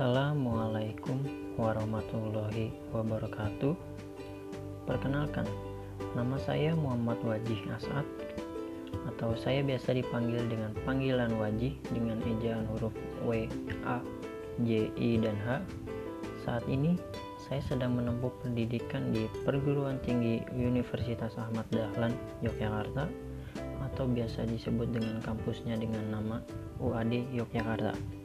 Assalamualaikum warahmatullahi wabarakatuh. Perkenalkan, nama saya Muhammad Wajih Asad atau saya biasa dipanggil dengan panggilan Wajih dengan ejaan huruf W, A, J, I, dan H. Saat ini saya sedang menempuh pendidikan di Perguruan Tinggi Universitas Ahmad Dahlan, Yogyakarta atau biasa disebut dengan kampusnya dengan nama UAD Yogyakarta.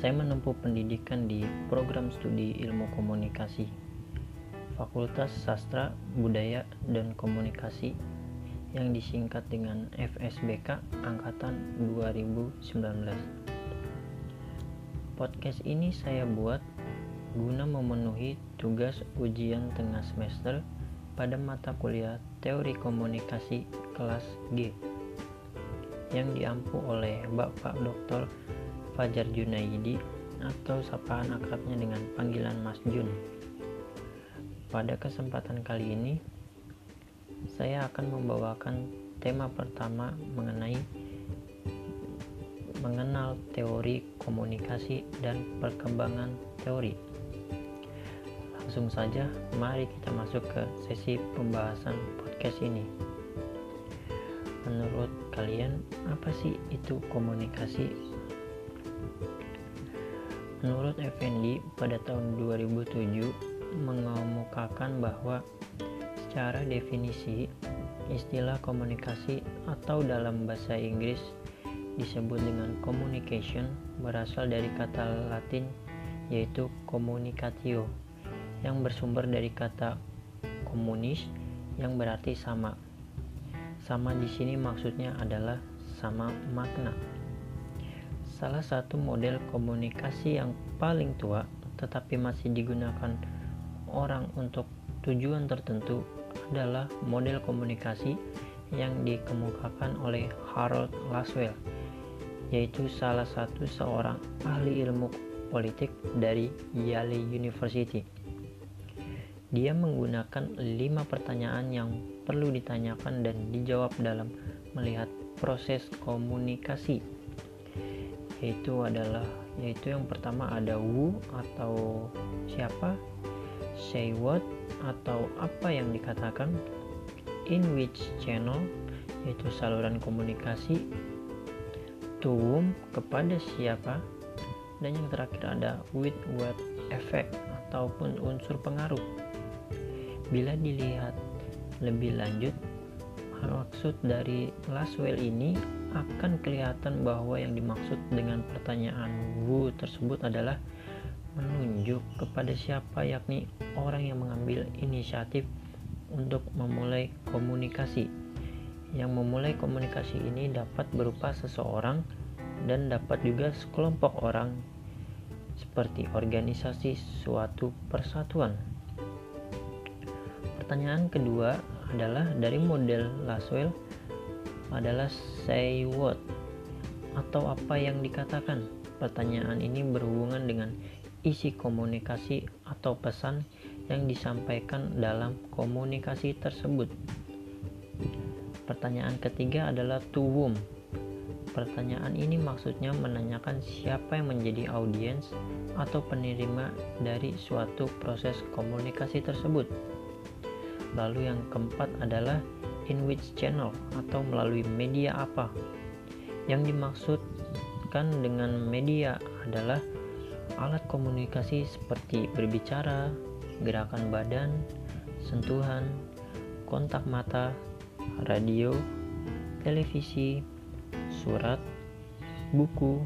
Saya menempuh pendidikan di program studi ilmu komunikasi, Fakultas Sastra, Budaya, dan Komunikasi yang disingkat dengan FSBK Angkatan 2019. Podcast ini saya buat guna memenuhi tugas ujian tengah semester pada mata kuliah Teori Komunikasi kelas G yang diampu oleh Bapak Dr. Fajar Junaidi atau sapaan akrabnya dengan panggilan Mas Jun. Pada kesempatan kali ini, saya akan membawakan tema pertama mengenai mengenal teori komunikasi dan perkembangan teori. Langsung saja, mari kita masuk ke sesi pembahasan podcast ini. Menurut kalian, apa sih itu komunikasi Menurut Effendi, pada tahun 2007 mengemukakan bahwa secara definisi istilah komunikasi atau dalam bahasa Inggris disebut dengan communication berasal dari kata Latin yaitu communicatio yang bersumber dari kata komunis yang berarti sama. Sama di sini maksudnya adalah sama makna. Salah satu model komunikasi yang paling tua tetapi masih digunakan orang untuk tujuan tertentu adalah model komunikasi yang dikemukakan oleh Harold Laswell yaitu salah satu seorang ahli ilmu politik dari Yale University. Dia menggunakan lima pertanyaan yang perlu ditanyakan dan dijawab dalam melihat proses komunikasi yaitu adalah yaitu yang pertama ada who atau siapa? Say what atau apa yang dikatakan? In which channel? Yaitu saluran komunikasi. To whom kepada siapa? Dan yang terakhir ada with what effect ataupun unsur pengaruh. Bila dilihat lebih lanjut maksud dari Laswell ini akan kelihatan bahwa yang dimaksud dengan pertanyaan Wu tersebut adalah menunjuk kepada siapa yakni orang yang mengambil inisiatif untuk memulai komunikasi. Yang memulai komunikasi ini dapat berupa seseorang dan dapat juga sekelompok orang seperti organisasi suatu persatuan. Pertanyaan kedua adalah dari model Laswell adalah say what atau apa yang dikatakan. Pertanyaan ini berhubungan dengan isi komunikasi atau pesan yang disampaikan dalam komunikasi tersebut. Pertanyaan ketiga adalah to whom. Pertanyaan ini maksudnya menanyakan siapa yang menjadi audiens atau penerima dari suatu proses komunikasi tersebut. Lalu yang keempat adalah in which channel atau melalui media apa. Yang dimaksudkan dengan media adalah alat komunikasi seperti berbicara, gerakan badan, sentuhan, kontak mata, radio, televisi, surat, buku,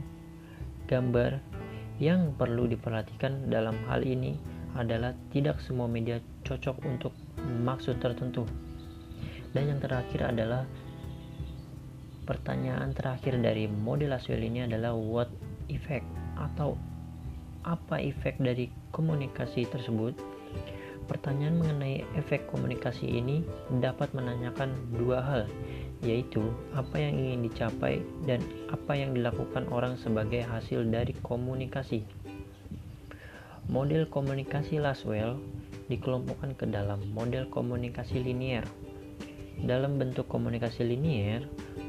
gambar. Yang perlu diperhatikan dalam hal ini adalah tidak semua media cocok untuk maksud tertentu. Dan yang terakhir adalah pertanyaan terakhir dari model Laswell ini adalah what effect atau apa efek dari komunikasi tersebut. Pertanyaan mengenai efek komunikasi ini dapat menanyakan dua hal, yaitu apa yang ingin dicapai dan apa yang dilakukan orang sebagai hasil dari komunikasi. Model komunikasi Laswell dikelompokkan ke dalam model komunikasi linier dalam bentuk komunikasi linier,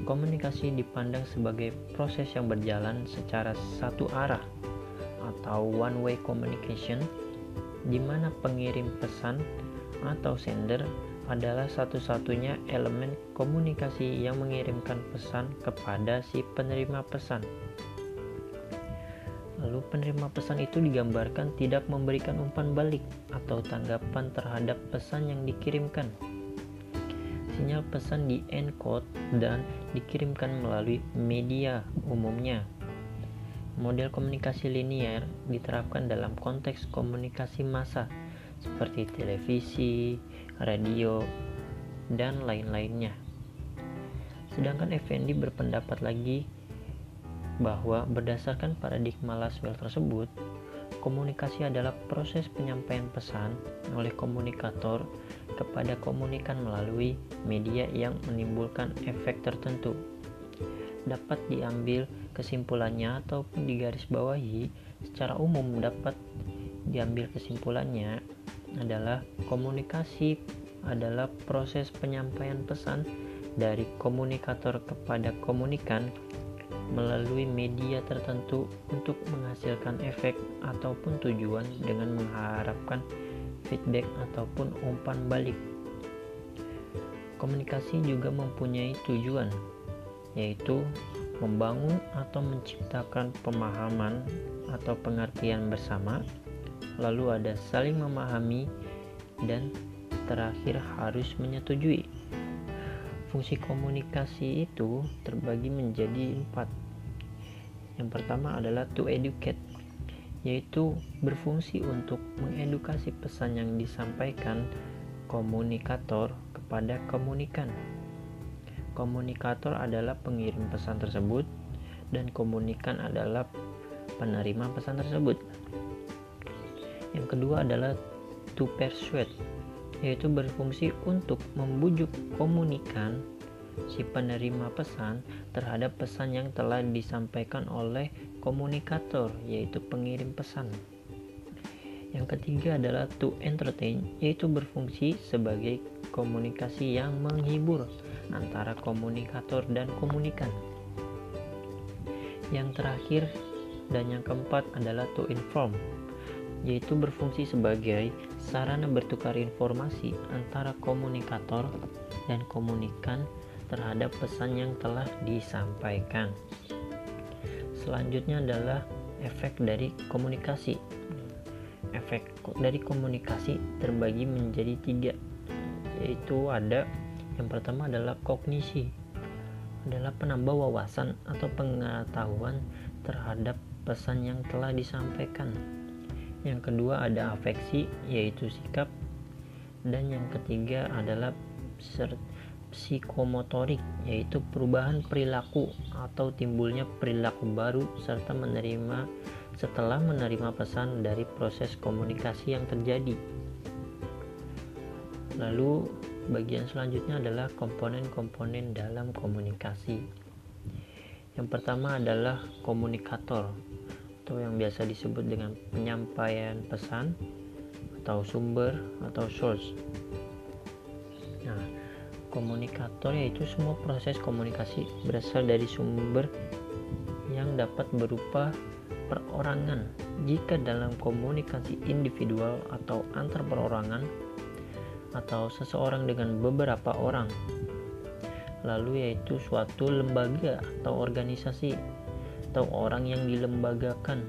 komunikasi dipandang sebagai proses yang berjalan secara satu arah atau one way communication di mana pengirim pesan atau sender adalah satu-satunya elemen komunikasi yang mengirimkan pesan kepada si penerima pesan. Lalu penerima pesan itu digambarkan tidak memberikan umpan balik atau tanggapan terhadap pesan yang dikirimkan. Sinyal pesan di encode dan dikirimkan melalui media umumnya. Model komunikasi linear diterapkan dalam konteks komunikasi massa seperti televisi, radio, dan lain-lainnya. Sedangkan Effendi berpendapat lagi bahwa berdasarkan paradigma Laswell tersebut, komunikasi adalah proses penyampaian pesan oleh komunikator kepada komunikan melalui media yang menimbulkan efek tertentu. Dapat diambil kesimpulannya ataupun digarisbawahi secara umum dapat diambil kesimpulannya adalah komunikasi adalah proses penyampaian pesan dari komunikator kepada komunikan melalui media tertentu untuk menghasilkan efek ataupun tujuan dengan mengharapkan feedback ataupun umpan balik. Komunikasi juga mempunyai tujuan, yaitu membangun atau menciptakan pemahaman atau pengertian bersama lalu ada saling memahami, dan terakhir harus menyetujui. Fungsi komunikasi itu terbagi menjadi empat. Yang pertama adalah to educate, yaitu berfungsi untuk mengedukasi pesan yang disampaikan komunikator kepada komunikan. Komunikator adalah pengirim pesan tersebut, dan komunikan adalah penerima pesan tersebut. Yang kedua adalah to persuade, yaitu berfungsi untuk membujuk komunikan si penerima pesan terhadap pesan yang telah disampaikan oleh komunikator, yaitu pengirim pesan. Yang ketiga adalah to entertain, yaitu berfungsi sebagai komunikasi yang menghibur antara komunikator dan komunikan. Yang terakhir dan yang keempat adalah to inform, yaitu berfungsi sebagai sarana bertukar informasi antara komunikator dan komunikan terhadap pesan yang telah disampaikan. Selanjutnya adalah efek dari komunikasi. Efek dari komunikasi terbagi menjadi tiga, yaitu ada yang pertama adalah kognisi, adalah penambah wawasan atau pengetahuan terhadap pesan yang telah disampaikan yang kedua ada afeksi yaitu sikap dan yang ketiga adalah psikomotorik yaitu perubahan perilaku atau timbulnya perilaku baru serta menerima setelah menerima pesan dari proses komunikasi yang terjadi. Lalu bagian selanjutnya adalah komponen-komponen dalam komunikasi. Yang pertama adalah komunikator atau yang biasa disebut dengan penyampaian pesan atau sumber atau source. Nah, komunikator yaitu semua proses komunikasi berasal dari sumber yang dapat berupa perorangan. Jika dalam komunikasi individual atau antar perorangan atau seseorang dengan beberapa orang, lalu yaitu suatu lembaga atau organisasi atau orang yang dilembagakan.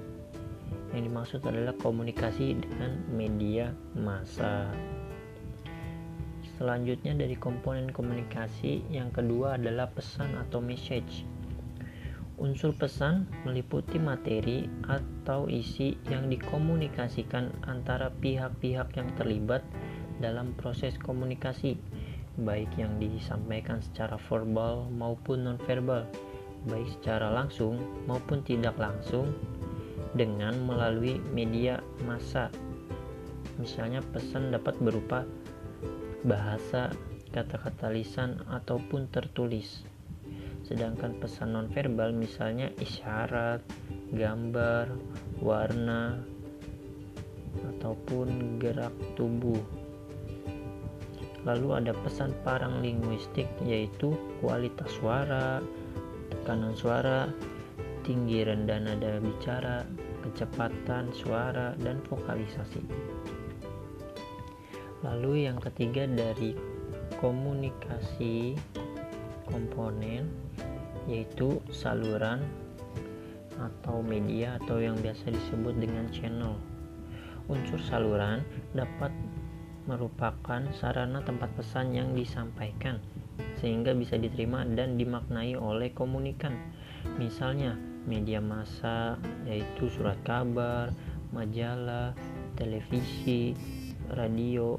Yang dimaksud adalah komunikasi dengan media massa. Selanjutnya dari komponen komunikasi yang kedua adalah pesan atau message. Unsur pesan meliputi materi atau isi yang dikomunikasikan antara pihak-pihak yang terlibat dalam proses komunikasi, baik yang disampaikan secara verbal maupun nonverbal baik secara langsung maupun tidak langsung dengan melalui media massa. Misalnya pesan dapat berupa bahasa, kata-kata lisan ataupun tertulis. Sedangkan pesan nonverbal misalnya isyarat, gambar, warna ataupun gerak tubuh. Lalu ada pesan parang linguistik yaitu kualitas suara, tekanan suara, tinggi rendah nada bicara, kecepatan suara, dan vokalisasi. Lalu yang ketiga dari komunikasi komponen yaitu saluran atau media atau yang biasa disebut dengan channel. Unsur saluran dapat merupakan sarana tempat pesan yang disampaikan sehingga bisa diterima dan dimaknai oleh komunikan. Misalnya, media massa yaitu surat kabar, majalah, televisi, radio,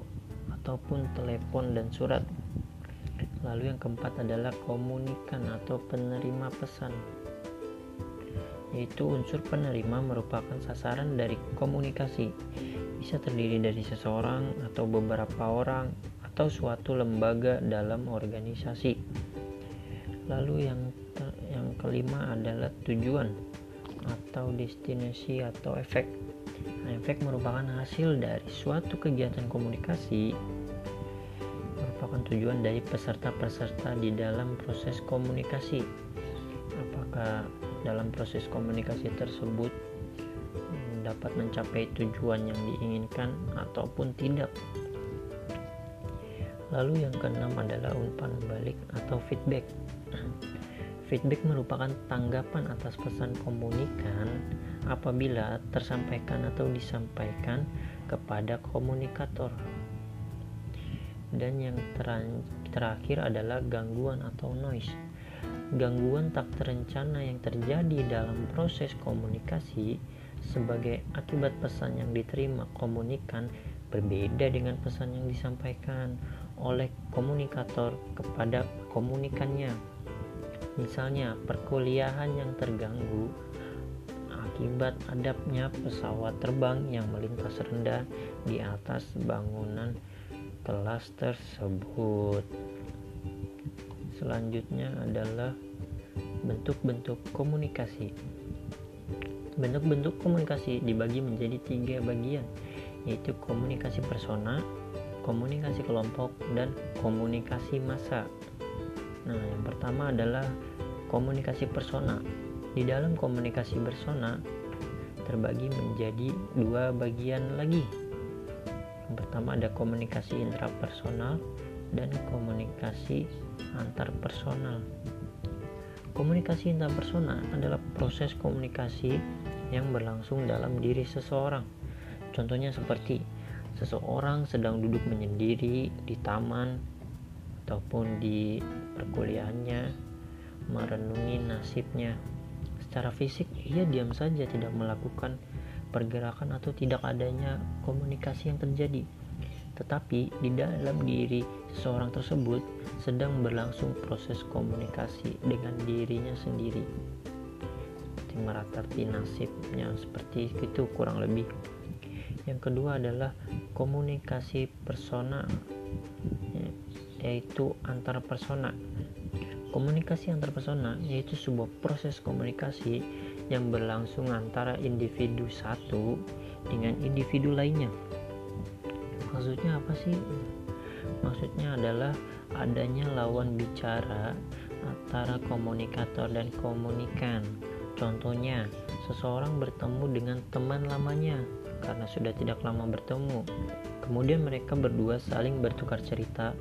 ataupun telepon dan surat. Lalu yang keempat adalah komunikan atau penerima pesan yaitu unsur penerima merupakan sasaran dari komunikasi. Bisa terdiri dari seseorang atau beberapa orang atau suatu lembaga dalam organisasi. Lalu yang yang kelima adalah tujuan atau destinasi atau efek. Nah, efek merupakan hasil dari suatu kegiatan komunikasi merupakan tujuan dari peserta-peserta di dalam proses komunikasi. Apakah dalam proses komunikasi tersebut dapat mencapai tujuan yang diinginkan ataupun tidak. Lalu yang keenam adalah umpan balik atau feedback. Feedback merupakan tanggapan atas pesan komunikan apabila tersampaikan atau disampaikan kepada komunikator. Dan yang terakhir adalah gangguan atau noise gangguan tak terencana yang terjadi dalam proses komunikasi sebagai akibat pesan yang diterima komunikan berbeda dengan pesan yang disampaikan oleh komunikator kepada komunikannya. Misalnya, perkuliahan yang terganggu akibat adapnya pesawat terbang yang melintas rendah di atas bangunan kelas tersebut. Selanjutnya adalah bentuk-bentuk komunikasi. Bentuk-bentuk komunikasi dibagi menjadi tiga bagian, yaitu komunikasi persona, komunikasi kelompok, dan komunikasi massa. Nah, yang pertama adalah komunikasi persona. Di dalam komunikasi persona terbagi menjadi dua bagian lagi. Yang pertama ada komunikasi intrapersonal dan komunikasi antar personal. Komunikasi interpersonal adalah proses komunikasi yang berlangsung dalam diri seseorang. Contohnya seperti seseorang sedang duduk menyendiri di taman ataupun di perkuliahannya merenungi nasibnya. Secara fisik ia diam saja tidak melakukan pergerakan atau tidak adanya komunikasi yang terjadi tetapi di dalam diri seseorang tersebut sedang berlangsung proses komunikasi dengan dirinya sendiri. Meratapi nasibnya seperti itu kurang lebih. Yang kedua adalah komunikasi persona yaitu antar persona. Komunikasi antar persona yaitu sebuah proses komunikasi yang berlangsung antara individu satu dengan individu lainnya. Maksudnya apa sih? Maksudnya adalah adanya lawan bicara antara komunikator dan komunikan. Contohnya seseorang bertemu dengan teman lamanya karena sudah tidak lama bertemu kemudian mereka berdua saling bertukar cerita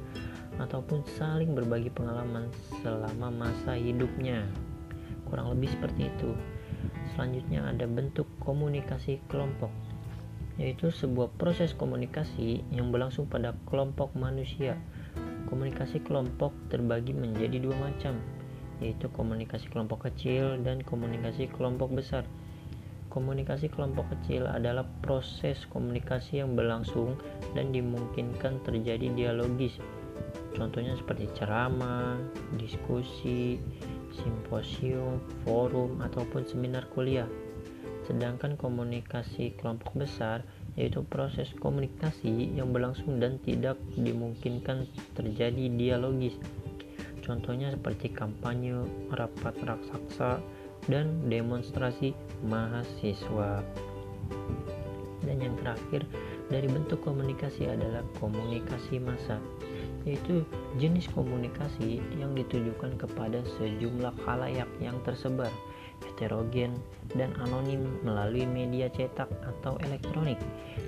ataupun saling berbagi pengalaman selama masa hidupnya kurang lebih seperti itu selanjutnya ada bentuk komunikasi kelompok yaitu sebuah proses komunikasi yang berlangsung pada kelompok manusia. Komunikasi kelompok terbagi menjadi dua macam, yaitu komunikasi kelompok kecil dan komunikasi kelompok besar. Komunikasi kelompok kecil adalah proses komunikasi yang berlangsung dan dimungkinkan terjadi dialogis. Contohnya seperti ceramah, diskusi, simposium, forum, ataupun seminar kuliah. Sedangkan komunikasi kelompok besar yaitu proses komunikasi yang berlangsung dan tidak dimungkinkan terjadi dialogis. Contohnya seperti kampanye, rapat raksasa, dan demonstrasi mahasiswa. Dan yang terakhir, dari bentuk komunikasi adalah komunikasi massa, yaitu jenis komunikasi yang ditujukan kepada sejumlah khalayak yang tersebar heterogen, dan anonim melalui media cetak atau elektronik,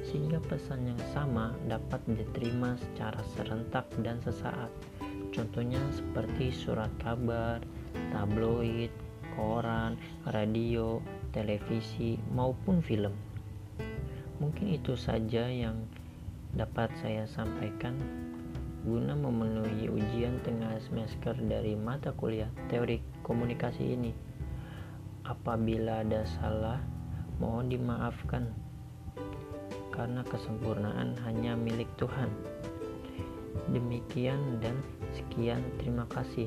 sehingga pesan yang sama dapat diterima secara serentak dan sesaat. Contohnya seperti surat kabar, tabloid, koran, radio, televisi, maupun film. Mungkin itu saja yang dapat saya sampaikan guna memenuhi ujian tengah semester dari mata kuliah teori komunikasi ini. Apabila ada salah, mohon dimaafkan karena kesempurnaan hanya milik Tuhan. Demikian dan sekian, terima kasih.